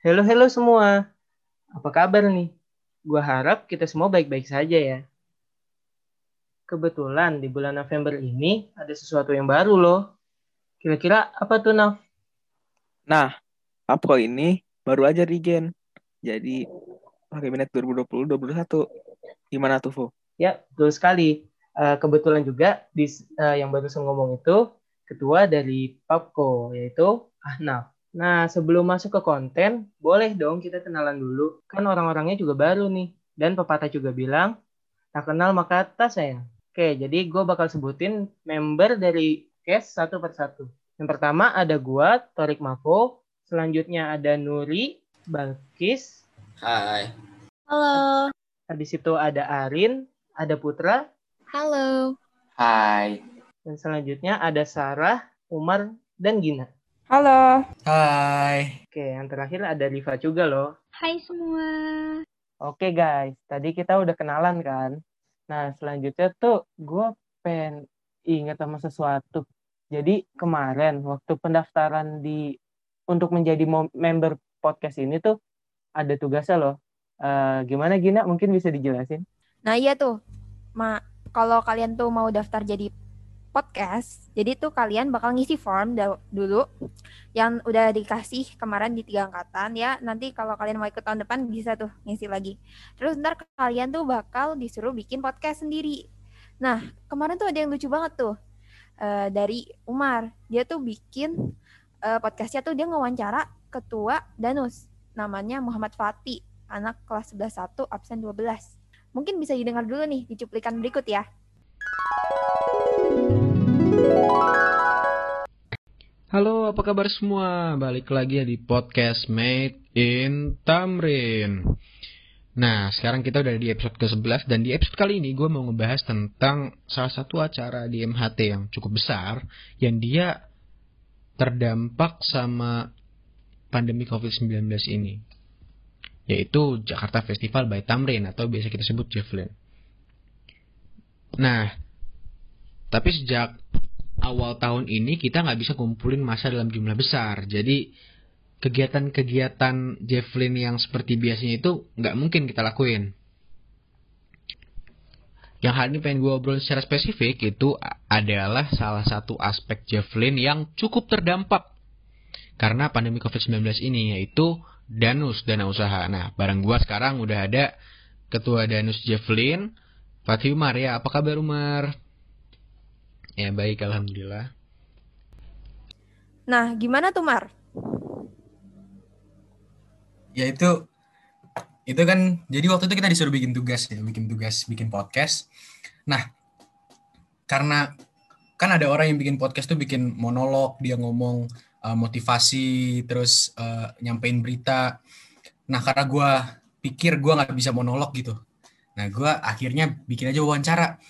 Halo, halo semua. Apa kabar nih? Gua harap kita semua baik-baik saja ya. Kebetulan di bulan November ini ada sesuatu yang baru loh. Kira-kira apa tuh, Nav? Nah, Apko ini baru aja regen. Jadi, kabinet 2020-2021. Gimana tuh, Fu? Ya, betul sekali. Eh, kebetulan juga di eh, yang barusan ngomong itu ketua dari Papko, yaitu Ahnaf. Nah, sebelum masuk ke konten, boleh dong kita kenalan dulu. Kan orang-orangnya juga baru nih. Dan pepatah juga bilang, tak kenal maka tak sayang. Oke, jadi gue bakal sebutin member dari case satu persatu. Yang pertama ada gua, Torik Mavo. Selanjutnya ada Nuri, Balkis. Hai. Halo. Habis itu ada Arin, ada Putra. Halo. Hai. Dan selanjutnya ada Sarah, Umar, dan Gina. Halo. Hai. Oke, yang terakhir ada Riva juga loh. Hai semua. Oke guys, tadi kita udah kenalan kan. Nah, selanjutnya tuh gue pengen ingat sama sesuatu. Jadi kemarin waktu pendaftaran di untuk menjadi member podcast ini tuh ada tugasnya loh. Eh, gimana Gina? Mungkin bisa dijelasin? Nah iya tuh, ma kalau kalian tuh mau daftar jadi podcast, jadi tuh kalian bakal ngisi form dulu yang udah dikasih kemarin di tiga angkatan ya. Nanti kalau kalian mau ikut tahun depan bisa tuh ngisi lagi. Terus ntar kalian tuh bakal disuruh bikin podcast sendiri. Nah kemarin tuh ada yang lucu banget tuh eh, dari Umar. Dia tuh bikin eh, podcastnya tuh dia ngewawancara ketua Danus. Namanya Muhammad Fatih, anak kelas 11 1 absen 12. Mungkin bisa didengar dulu nih di cuplikan berikut ya. Halo, apa kabar semua? Balik lagi ya di podcast Made in Tamrin. Nah, sekarang kita udah di episode ke-11 dan di episode kali ini gue mau ngebahas tentang salah satu acara di MHT yang cukup besar yang dia terdampak sama pandemi COVID-19 ini. Yaitu Jakarta Festival by Tamrin atau biasa kita sebut Javelin. Nah, tapi sejak awal tahun ini kita nggak bisa kumpulin masa dalam jumlah besar. Jadi kegiatan-kegiatan Javelin yang seperti biasanya itu nggak mungkin kita lakuin. Yang hari ini pengen gue obrol secara spesifik itu adalah salah satu aspek Javelin yang cukup terdampak karena pandemi COVID-19 ini yaitu Danus Dana Usaha. Nah, bareng gue sekarang udah ada Ketua Danus Javelin, Fatih Umar ya. Apa kabar Umar? Ya baik, alhamdulillah. Nah, gimana tuh Mar? Ya itu itu kan jadi waktu itu kita disuruh bikin tugas ya, bikin tugas, bikin podcast. Nah, karena kan ada orang yang bikin podcast tuh bikin monolog, dia ngomong uh, motivasi, terus uh, nyampein berita. Nah, karena gue pikir gue nggak bisa monolog gitu. Nah, gue akhirnya bikin aja wawancara.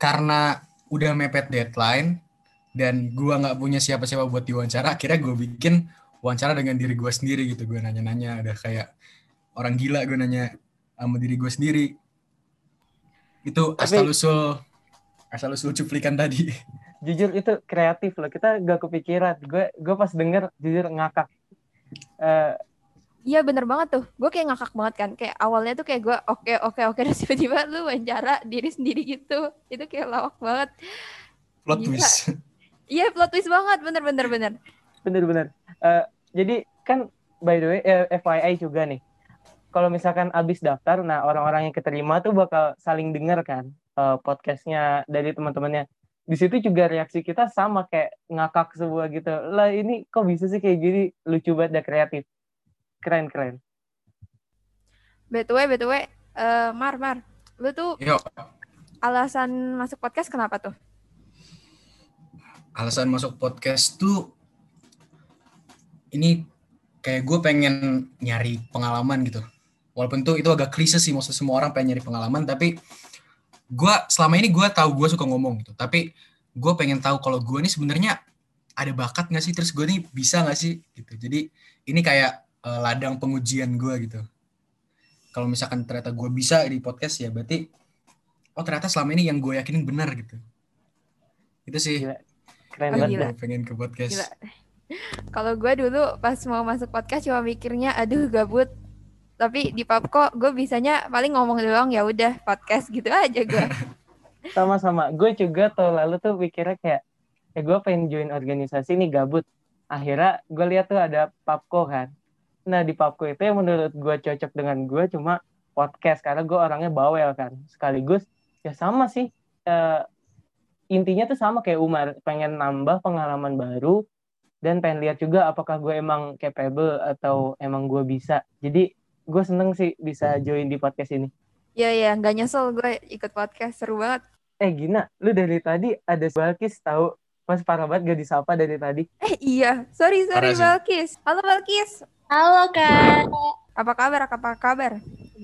Karena udah mepet deadline dan gue nggak punya siapa-siapa buat diwawancara, akhirnya gue bikin wawancara dengan diri gue sendiri gitu. Gue nanya-nanya, ada kayak orang gila gue nanya sama diri gue sendiri. Itu Tapi- asal usul asal usul cuplikan tadi. Jujur itu kreatif loh. Kita gak kepikiran. Gue gue pas denger jujur ngakak. Eh, Iya bener banget tuh. Gue kayak ngakak banget kan. Kayak awalnya tuh kayak gue oke oke oke. Terus tiba-tiba lu wawancara diri sendiri gitu. Itu kayak lawak banget. Plot Gila. twist. Iya plot twist banget. Bener bener bener. bener-bener. Eh, jadi kan by the way eh, FYI juga nih. Kalau misalkan abis daftar, nah orang-orang yang keterima tuh bakal saling denger kan eh, podcastnya dari teman-temannya. Di situ juga reaksi kita sama kayak ngakak sebuah gitu. Lah ini kok bisa sih kayak gini lucu banget dan kreatif. Keren keren. BTW BTW. eh, Mar Mar. Lu tuh Yuk, alasan masuk podcast kenapa tuh? alasan masuk podcast tuh ini kayak gue pengen nyari pengalaman gitu. Walaupun tuh itu agak klise sih, maksud semua orang pengen nyari pengalaman, tapi gue selama ini gue tahu gue suka ngomong gitu. Tapi gue pengen tahu kalau gue ini sebenarnya ada bakat nggak sih, terus gue nih bisa nggak sih gitu. Jadi ini kayak eh, ladang pengujian gue gitu. Kalau misalkan ternyata gue bisa di podcast ya berarti oh ternyata selama ini yang gue yakinin benar gitu. Itu sih Gila. Keren banget. gue pengen ke podcast. Gila. Kalau gue dulu pas mau masuk podcast cuma mikirnya aduh gabut. Tapi di Papko gue bisanya paling ngomong doang ya udah podcast gitu aja gue. Sama-sama. Gue juga tahun lalu tuh pikirnya kayak, ya gue pengen join organisasi nih gabut. Akhirnya gue lihat tuh ada Papko kan. Nah di Papko itu yang menurut gue cocok dengan gue cuma podcast. Karena gue orangnya bawel kan. Sekaligus ya sama sih. Eh, intinya tuh sama kayak Umar. Pengen nambah pengalaman baru. Dan pengen lihat juga apakah gue emang capable atau emang gue bisa. Jadi gue seneng sih bisa join di podcast ini. Iya ya nggak nyesel gue ikut podcast seru banget. Eh Gina, lu dari tadi ada Balkis tahu pas parah banget gak disapa dari tadi. Eh iya, sorry sorry. Balkis. Halo Balkis. Halo kak, Apa kabar? Apa kabar?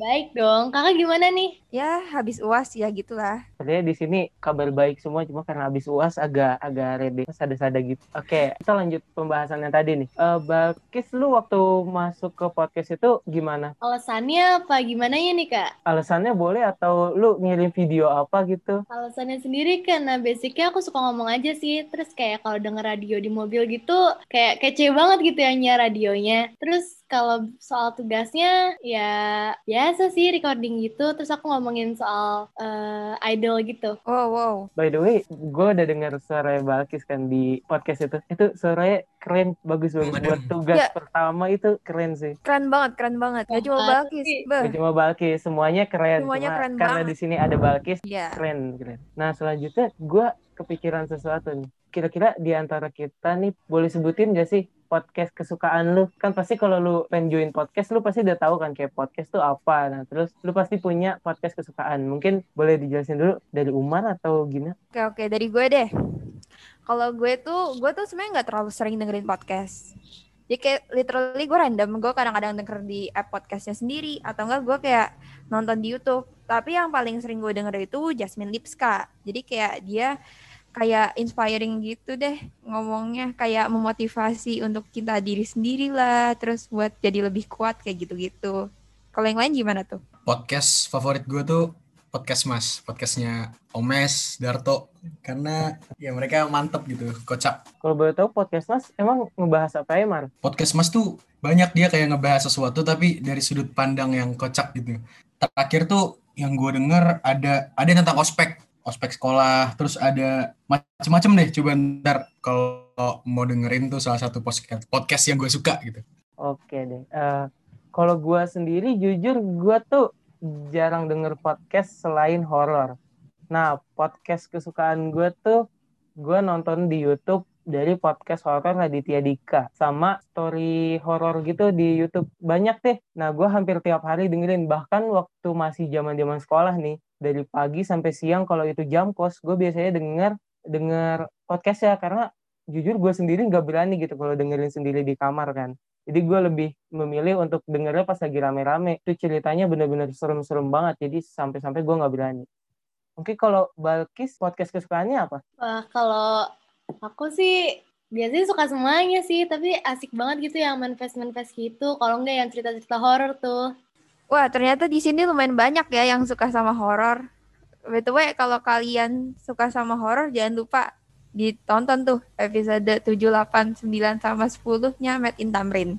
baik dong. Kakak gimana nih? Ya habis uas ya gitulah. Sebenarnya di sini kabar baik semua cuma karena habis uas agak agak rede sada-sada gitu. Oke, kita lanjut pembahasan yang tadi nih. Eh Balkis lu waktu masuk ke podcast itu gimana? Alasannya apa gimana ya nih kak? Alasannya boleh atau lu ngirim video apa gitu? Alasannya sendiri karena basicnya aku suka ngomong aja sih. Terus kayak kalau denger radio di mobil gitu, kayak kece banget gitu ya nyiar radionya. Terus kalau soal tugasnya ya biasa sih recording gitu. Terus aku ngomongin soal eh, idol gitu. Wow wow. By the way, gue udah dengar suara Balkis kan di podcast itu. Itu suaranya keren, bagus-bagus Waduh. buat tugas Ya. pertama itu keren sih. Keren banget, keren banget. Gak cuma. Balkis. Gak cuma Balkis, semuanya keren. Semuanya Cuma keren karena banget. di sini ada Balkis, Iya. keren, keren. Nah selanjutnya gue kepikiran sesuatu nih. Kira-kira di antara kita nih boleh sebutin gak sih podcast kesukaan lu? Kan pasti kalau lu pengen join podcast, lu pasti udah tahu kan kayak podcast tuh apa. Nah terus lu pasti punya podcast kesukaan. Mungkin boleh dijelasin dulu dari Umar atau gimana? Oke oke dari gue deh. Kalau gue tuh gue tuh sebenarnya nggak terlalu sering dengerin podcast. Jadi kayak literally gue random, gue kadang-kadang denger di app podcastnya sendiri atau enggak gue kayak nonton di YouTube. Tapi yang paling sering gue denger itu Jasmine Lipska. Jadi kayak dia kayak inspiring gitu deh ngomongnya kayak memotivasi untuk kita diri sendiri lah terus buat jadi lebih kuat kayak gitu-gitu. Kalau yang lain gimana tuh? Podcast favorit gue tuh podcast Mas, podcastnya Omes, Darto, karena ya mereka mantep gitu, kocak. Kalau boleh tahu podcast mas emang ngebahas apa ya Mar? Podcast Mas tuh banyak dia kayak ngebahas sesuatu tapi dari sudut pandang yang kocak gitu. Terakhir tuh yang gue denger ada ada yang tentang ospek, ospek sekolah, terus ada macem-macem deh. Coba ntar kalau mau dengerin tuh salah satu podcast podcast yang gue suka gitu. Oke deh. Eh, kalau gue sendiri jujur gue tuh jarang denger podcast selain horor. Nah podcast kesukaan gue tuh gue nonton di YouTube dari podcast horor Raditya Dika sama story horor gitu di YouTube banyak deh. Nah gue hampir tiap hari dengerin bahkan waktu masih zaman zaman sekolah nih dari pagi sampai siang kalau itu jam kos gue biasanya denger denger podcast ya karena jujur gue sendiri nggak berani gitu kalau dengerin sendiri di kamar kan. Jadi gue lebih memilih untuk dengernya pas lagi rame-rame. Itu ceritanya bener-bener serem-serem banget. Jadi sampai-sampai gue nggak berani. Mungkin kalau Balkis podcast kesukaannya apa? Wah kalau aku sih biasanya suka semuanya sih. Tapi asik banget gitu yang manifest-manifest gitu. Kalau enggak yang cerita-cerita horor tuh. Wah, ternyata di sini lumayan banyak ya yang suka sama horor. By the way, kalau kalian suka sama horor, jangan lupa ditonton tuh episode 7, 8, 9, sama 10-nya Made in Tamrin.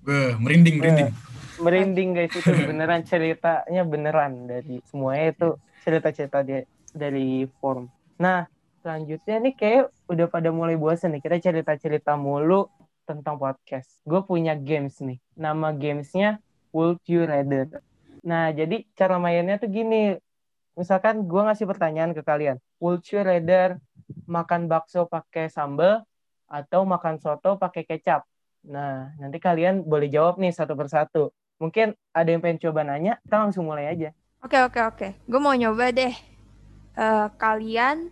Beuh, merinding, merinding. Merinding guys itu beneran ceritanya beneran dari semuanya itu cerita-cerita dia dari form. Nah selanjutnya nih kayak udah pada mulai bosan nih kita cerita-cerita mulu tentang podcast. Gue punya games nih. Nama gamesnya Would You Rather. Nah jadi cara mainnya tuh gini. Misalkan gue ngasih pertanyaan ke kalian. Would you rather makan bakso pakai sambal atau makan soto pakai kecap? Nah, nanti kalian boleh jawab nih satu persatu. Mungkin ada yang pengen coba nanya, kita langsung mulai aja. Oke, oke, oke. Gue mau nyoba deh. Eh, kalian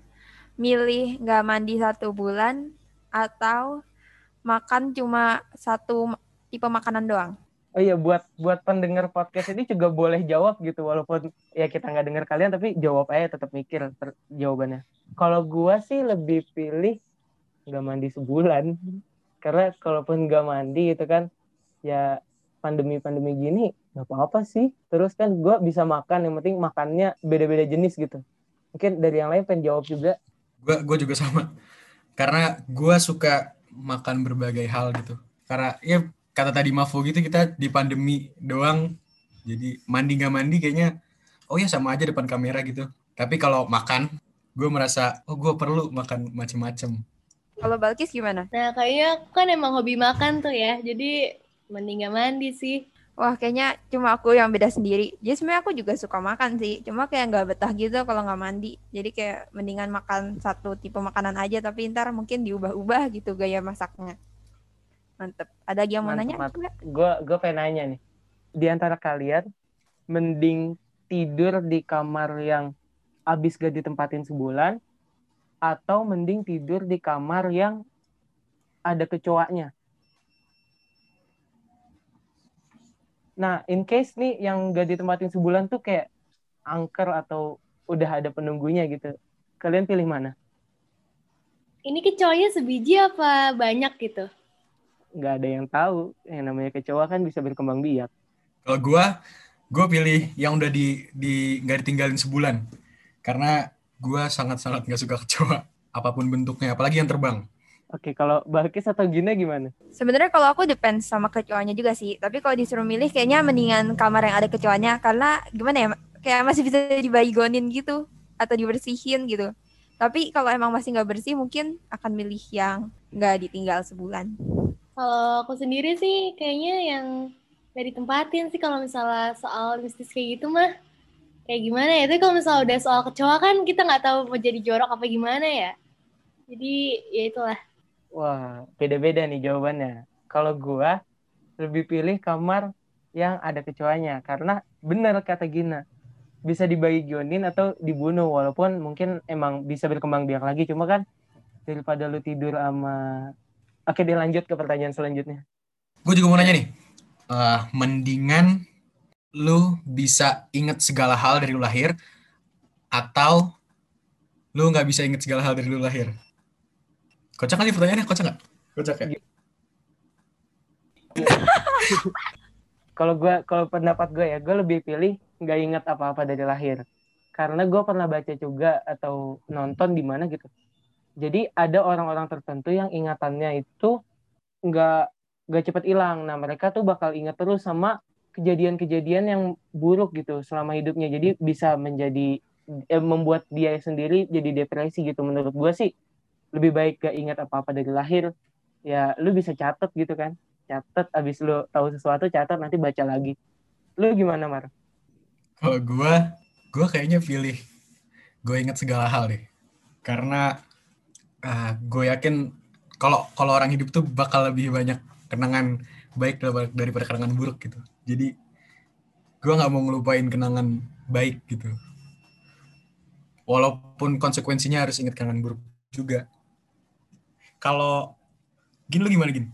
milih nggak mandi satu bulan atau makan cuma satu tipe makanan doang? Oh iya, buat buat pendengar podcast ini juga boleh jawab gitu, walaupun ya kita nggak dengar kalian, tapi jawab aja tetap mikir ter- jawabannya. Kalau gua sih lebih pilih nggak mandi sebulan, karena kalaupun nggak mandi itu kan, ya pandemi-pandemi gini nggak apa-apa sih. Terus kan gua bisa makan, yang penting makannya beda-beda jenis gitu. Mungkin dari yang lain pengen jawab juga. Gue gue juga sama. Karena gue suka makan berbagai hal gitu. Karena ya kata tadi Mafo gitu kita di pandemi doang. Jadi mandi nggak mandi kayaknya oh ya sama aja depan kamera gitu. Tapi kalau makan, gue merasa oh gue perlu makan macem-macem. Kalau Balkis gimana? Nah, kayaknya aku kan emang hobi makan tuh ya. Jadi mending gak mandi sih. Wah, kayaknya cuma aku yang beda sendiri. Jadi sebenarnya aku juga suka makan sih. Cuma kayak nggak betah gitu kalau nggak mandi. Jadi kayak mendingan makan satu tipe makanan aja. Tapi ntar mungkin diubah-ubah gitu gaya masaknya. Mantep. Ada lagi yang mau nanya? Mantep? Gue gue pengen nanya nih. Di antara kalian mending tidur di kamar yang abis gak ditempatin sebulan atau mending tidur di kamar yang ada kecoaknya. Nah, in case nih yang gak ditempatin sebulan tuh kayak angker atau udah ada penunggunya gitu. Kalian pilih mana? Ini kecoanya sebiji apa banyak gitu? Nggak ada yang tahu. Yang namanya kecoa kan bisa berkembang biak. Kalau gue, gue pilih yang udah di di nggak ditinggalin sebulan. Karena gue sangat-sangat nggak suka kecoa apa pun bentuknya, apalagi yang terbang. Oke, kalau Balkis atau Gina gimana? Sebenarnya kalau aku depends sama kecoanya juga sih. Tapi kalau disuruh milih kayaknya mendingan kamar yang ada kecoanya karena gimana ya? Kayak masih bisa dibaygonin gitu atau dibersihin gitu. Tapi kalau emang masih nggak bersih mungkin akan milih yang nggak ditinggal sebulan. Kalau aku sendiri sih kayaknya yang gak ditempatin sih kalau misalnya soal mistis kayak gitu mah. Kayak gimana ya? Tapi kalau misalnya udah soal kecoa kan kita nggak tahu mau jadi jorok apa gimana ya. Jadi ya itulah. Wah, beda-beda nih jawabannya. Kalau gua lebih pilih kamar yang ada kecoanya karena benar kata Gina bisa dibaygonin atau dibunuh walaupun mungkin emang bisa berkembang biak lagi cuma kan daripada lu tidur sama Oke, dia lanjut ke pertanyaan selanjutnya. Gue juga mau nanya nih, eh, mendingan lu bisa inget segala hal dari lu lahir atau lu nggak bisa inget segala hal dari lu lahir? Kocak kali pertanyaannya, kocak nggak? Kocak ya? Kalau gua kalau pendapat gue ya, gue lebih pilih nggak ingat apa-apa dari lahir. Karena gue pernah baca juga atau nonton di mana gitu. Jadi ada orang-orang tertentu yang ingatannya itu nggak nggak cepet hilang. Nah mereka tuh bakal ingat terus sama kejadian-kejadian yang buruk gitu selama hidupnya. Jadi bisa menjadi eh, membuat dia sendiri jadi depresi gitu. Menurut gue sih lebih baik gak ingat apa-apa dari lahir. Ya lu bisa catat gitu kan. Catat abis lu tahu sesuatu catat nanti baca lagi. Lu gimana Mar? Kalau gue, gue kayaknya pilih gue inget segala hal deh. Karena ah, gue yakin kalau kalau orang hidup tuh bakal lebih banyak kenangan baik daripada- kenangan buruk gitu. Jadi gue nggak mau ngelupain kenangan baik gitu. Walaupun konsekuensinya harus ingat kenangan buruk juga. Kalau Gin lu gimana Gin?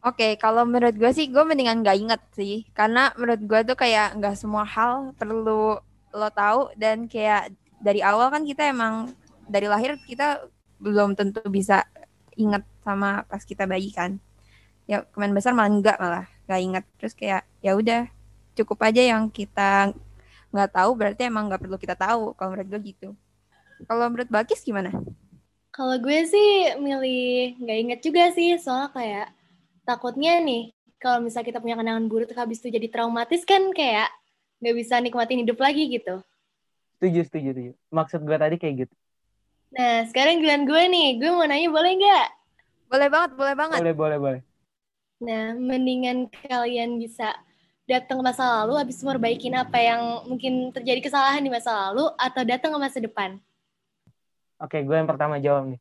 Oke, kalau menurut gue sih gue mendingan gak inget sih. Karena menurut gue tuh kayak nggak semua hal perlu lo tahu dan kayak dari awal kan kita emang dari lahir kita belum tentu bisa inget sama pas kita bayi kan. Ya kemarin besar malah enggak malah nggak inget. Terus kayak ya udah cukup aja yang kita nggak tahu berarti emang nggak perlu kita tahu. Kalau menurut gue gitu. Kalau menurut Bakis gimana? Kalau gue sih milih nggak inget juga sih, soalnya kayak takutnya nih kalau misalnya kita punya kenangan buruk terus habis itu jadi traumatis kan kayak nggak bisa nikmatin hidup lagi gitu. Setuju, setuju, setuju. Maksud gue tadi kayak gitu. Nah sekarang giliran gue nih, gue mau nanya boleh nggak? Boleh banget, boleh banget. Boleh, boleh, boleh. Nah mendingan kalian bisa datang ke masa lalu habis itu merbaikin apa yang mungkin terjadi kesalahan di masa lalu atau datang ke masa depan. Oke, gue yang pertama jawab nih.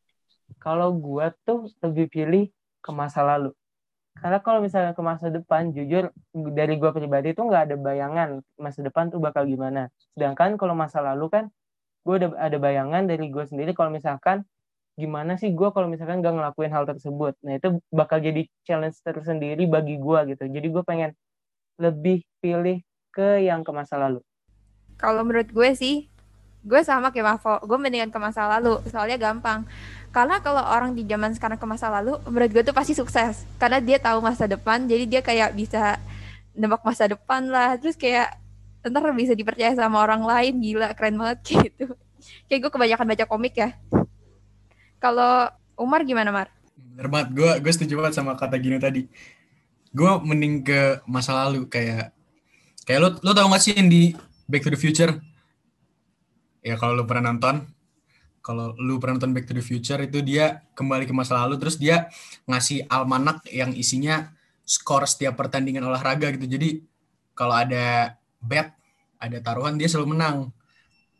Kalau gue tuh lebih pilih ke masa lalu. Karena kalau misalnya ke masa depan, jujur dari gue pribadi tuh nggak ada bayangan masa depan tuh bakal gimana. Sedangkan kalau masa lalu kan, gue udah ada bayangan dari gue sendiri kalau misalkan gimana sih gue kalau misalkan gak ngelakuin hal tersebut. Nah itu bakal jadi challenge tersendiri bagi gue gitu. Jadi gue pengen lebih pilih ke yang ke masa lalu. Kalau menurut gue sih, gue sama kayak Mavo, gue mendingan ke masa lalu, soalnya gampang. Karena kalau orang di zaman sekarang ke masa lalu, menurut gue tuh pasti sukses. Karena dia tahu masa depan, jadi dia kayak bisa nebak masa depan lah. Terus kayak ntar bisa dipercaya sama orang lain, gila, keren banget gitu. Kayak gue kebanyakan baca komik ya. Kalau Umar gimana, Mar? Bener banget, gue gue setuju banget sama kata Gino tadi. Gue mending ke masa lalu kayak kayak lo lo tau gak sih yang di Back to the Future? Ya kalau lo pernah nonton, kalau lu pernah nonton Back to the Future itu dia kembali ke masa lalu terus dia ngasih almanak yang isinya skor setiap pertandingan olahraga gitu. Jadi kalau ada bet, ada taruhan dia selalu menang.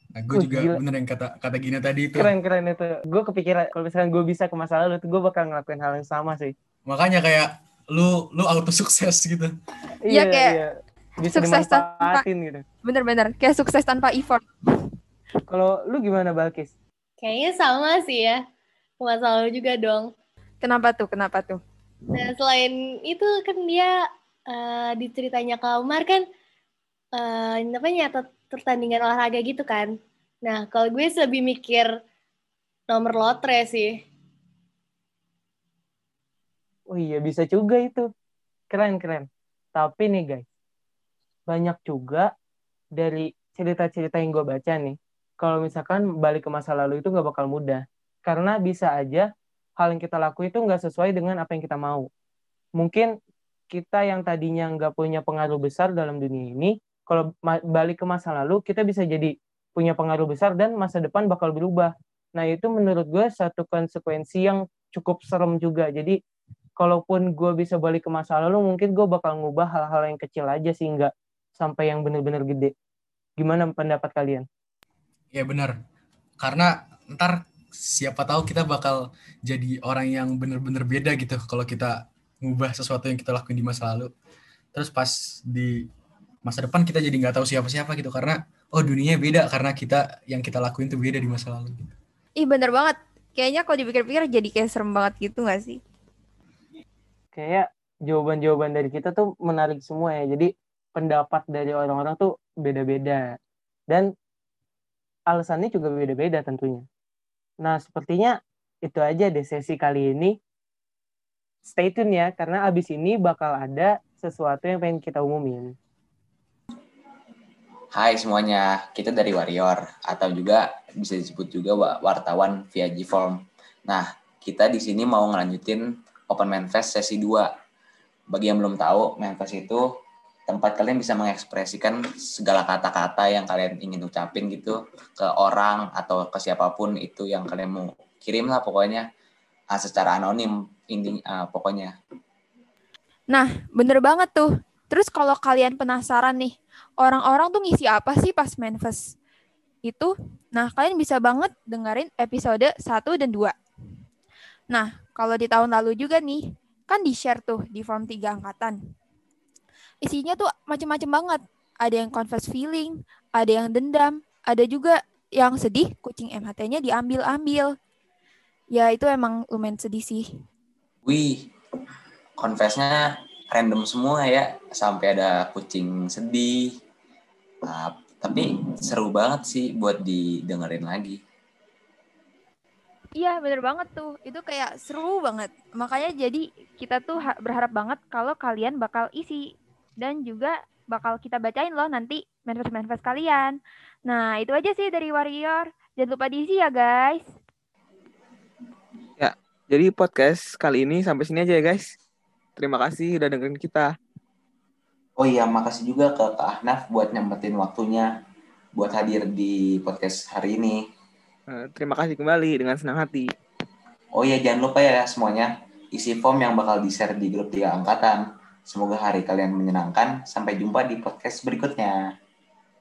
Nah, gue Wih, juga gila. bener yang kata kata Gino tadi itu. Keren keren itu. Gue kepikiran kalau misalkan gue bisa ke masa lalu tuh gue bakal ngelakuin hal yang sama sih. Makanya kayak lu lu auto sukses gitu. Iya, kayak bisa sukses tanpa- gitu. Bener-bener kayak sukses tanpa effort. Kalau lu gimana Balkis? Kayaknya sama sih ya. Masa lalu juga dong. Kenapa tuh? Kenapa tuh? Nah, selain itu kan dia eh, di ceritanya Kamar kan eh apa nyatet pertandingan olahraga gitu kan. Nah, kalau gue lebih mikir nomor lotre sih. Oh iya bisa juga itu. Keren keren. Tapi nih guys, banyak juga dari cerita-cerita yang gue baca nih, kalau misalkan balik ke masa lalu itu nggak bakal mudah. Karena bisa aja hal yang kita lakuin itu nggak sesuai dengan apa yang kita mau. Mungkin kita yang tadinya nggak punya pengaruh besar dalam dunia ini, kalau balik ke masa lalu, kita bisa jadi punya pengaruh besar dan masa depan bakal berubah. Nah itu menurut gue satu konsekuensi yang cukup serem juga. Jadi kalaupun gue bisa balik ke masa lalu, mungkin gue bakal ngubah hal-hal yang kecil aja sih, nggak sampai yang bener-bener gede. Gimana pendapat kalian? Ya benar. Karena ntar siapa tahu kita bakal jadi orang yang bener-bener beda gitu kalau kita ngubah sesuatu yang kita lakuin di masa lalu. Terus pas di masa depan kita jadi nggak tahu siapa-siapa gitu karena oh dunianya beda karena kita yang kita lakuin tuh beda di masa lalu. gitu. Ih bener banget. Kayaknya kalau dipikir-pikir jadi kayak serem banget gitu gak sih? Kayak jawaban-jawaban dari kita tuh menarik semua ya. Jadi pendapat dari orang-orang tuh beda-beda. Dan alasannya juga beda-beda tentunya. Nah, sepertinya itu aja deh sesi kali ini. Stay tune ya, karena abis ini bakal ada sesuatu yang pengen kita umumin. Hai semuanya, kita dari Warrior atau juga bisa disebut juga wa- wartawan via G-Form. Nah, kita di sini mau ngelanjutin Open Manifest sesi 2. Bagi yang belum tahu, Manifest itu tempat kalian bisa mengekspresikan segala kata-kata yang kalian ingin ucapin gitu ke orang atau ke siapa pun itu yang kalian mau kirim lah pokoknya ah, secara anonim inti ah, pokoknya. Nah, bener banget tuh. Terus kalau kalian penasaran nih, orang-orang tuh ngisi apa sih pas Manifest itu? Nah, kalian bisa banget dengerin episode 1 dan 2. Nah, kalau di tahun lalu juga nih, kan di-share tuh di form 3 angkatan. Isinya tuh macem-macem banget. Ada yang confess feeling, ada yang dendam, ada juga yang sedih kucing MHT-nya diambil-ambil. Ya, itu emang lumayan sedih sih. Wih, confess-nya random semua ya, sampai ada kucing sedih. Ah, tapi seru banget sih buat didengerin lagi. Iya bener banget tuh, itu kayak seru banget. Makanya jadi kita tuh ha- berharap banget kalau kalian bakal isi dan juga bakal kita bacain loh nanti manifest-manifest kalian. Nah itu aja sih dari Warrior. Jangan lupa diisi ya guys. Jadi podcast kali ini sampai sini aja ya guys. Terima kasih udah dengerin kita. Oh iya, makasih juga ke Kak Ahnaf buat nyempetin waktunya buat hadir di podcast hari ini. Eh, Terima kasih kembali dengan senang hati. Oh iya, jangan lupa ya semuanya, isi form yang bakal di-share di grup 3 angkatan. Semoga hari kalian menyenangkan. Sampai jumpa di podcast berikutnya.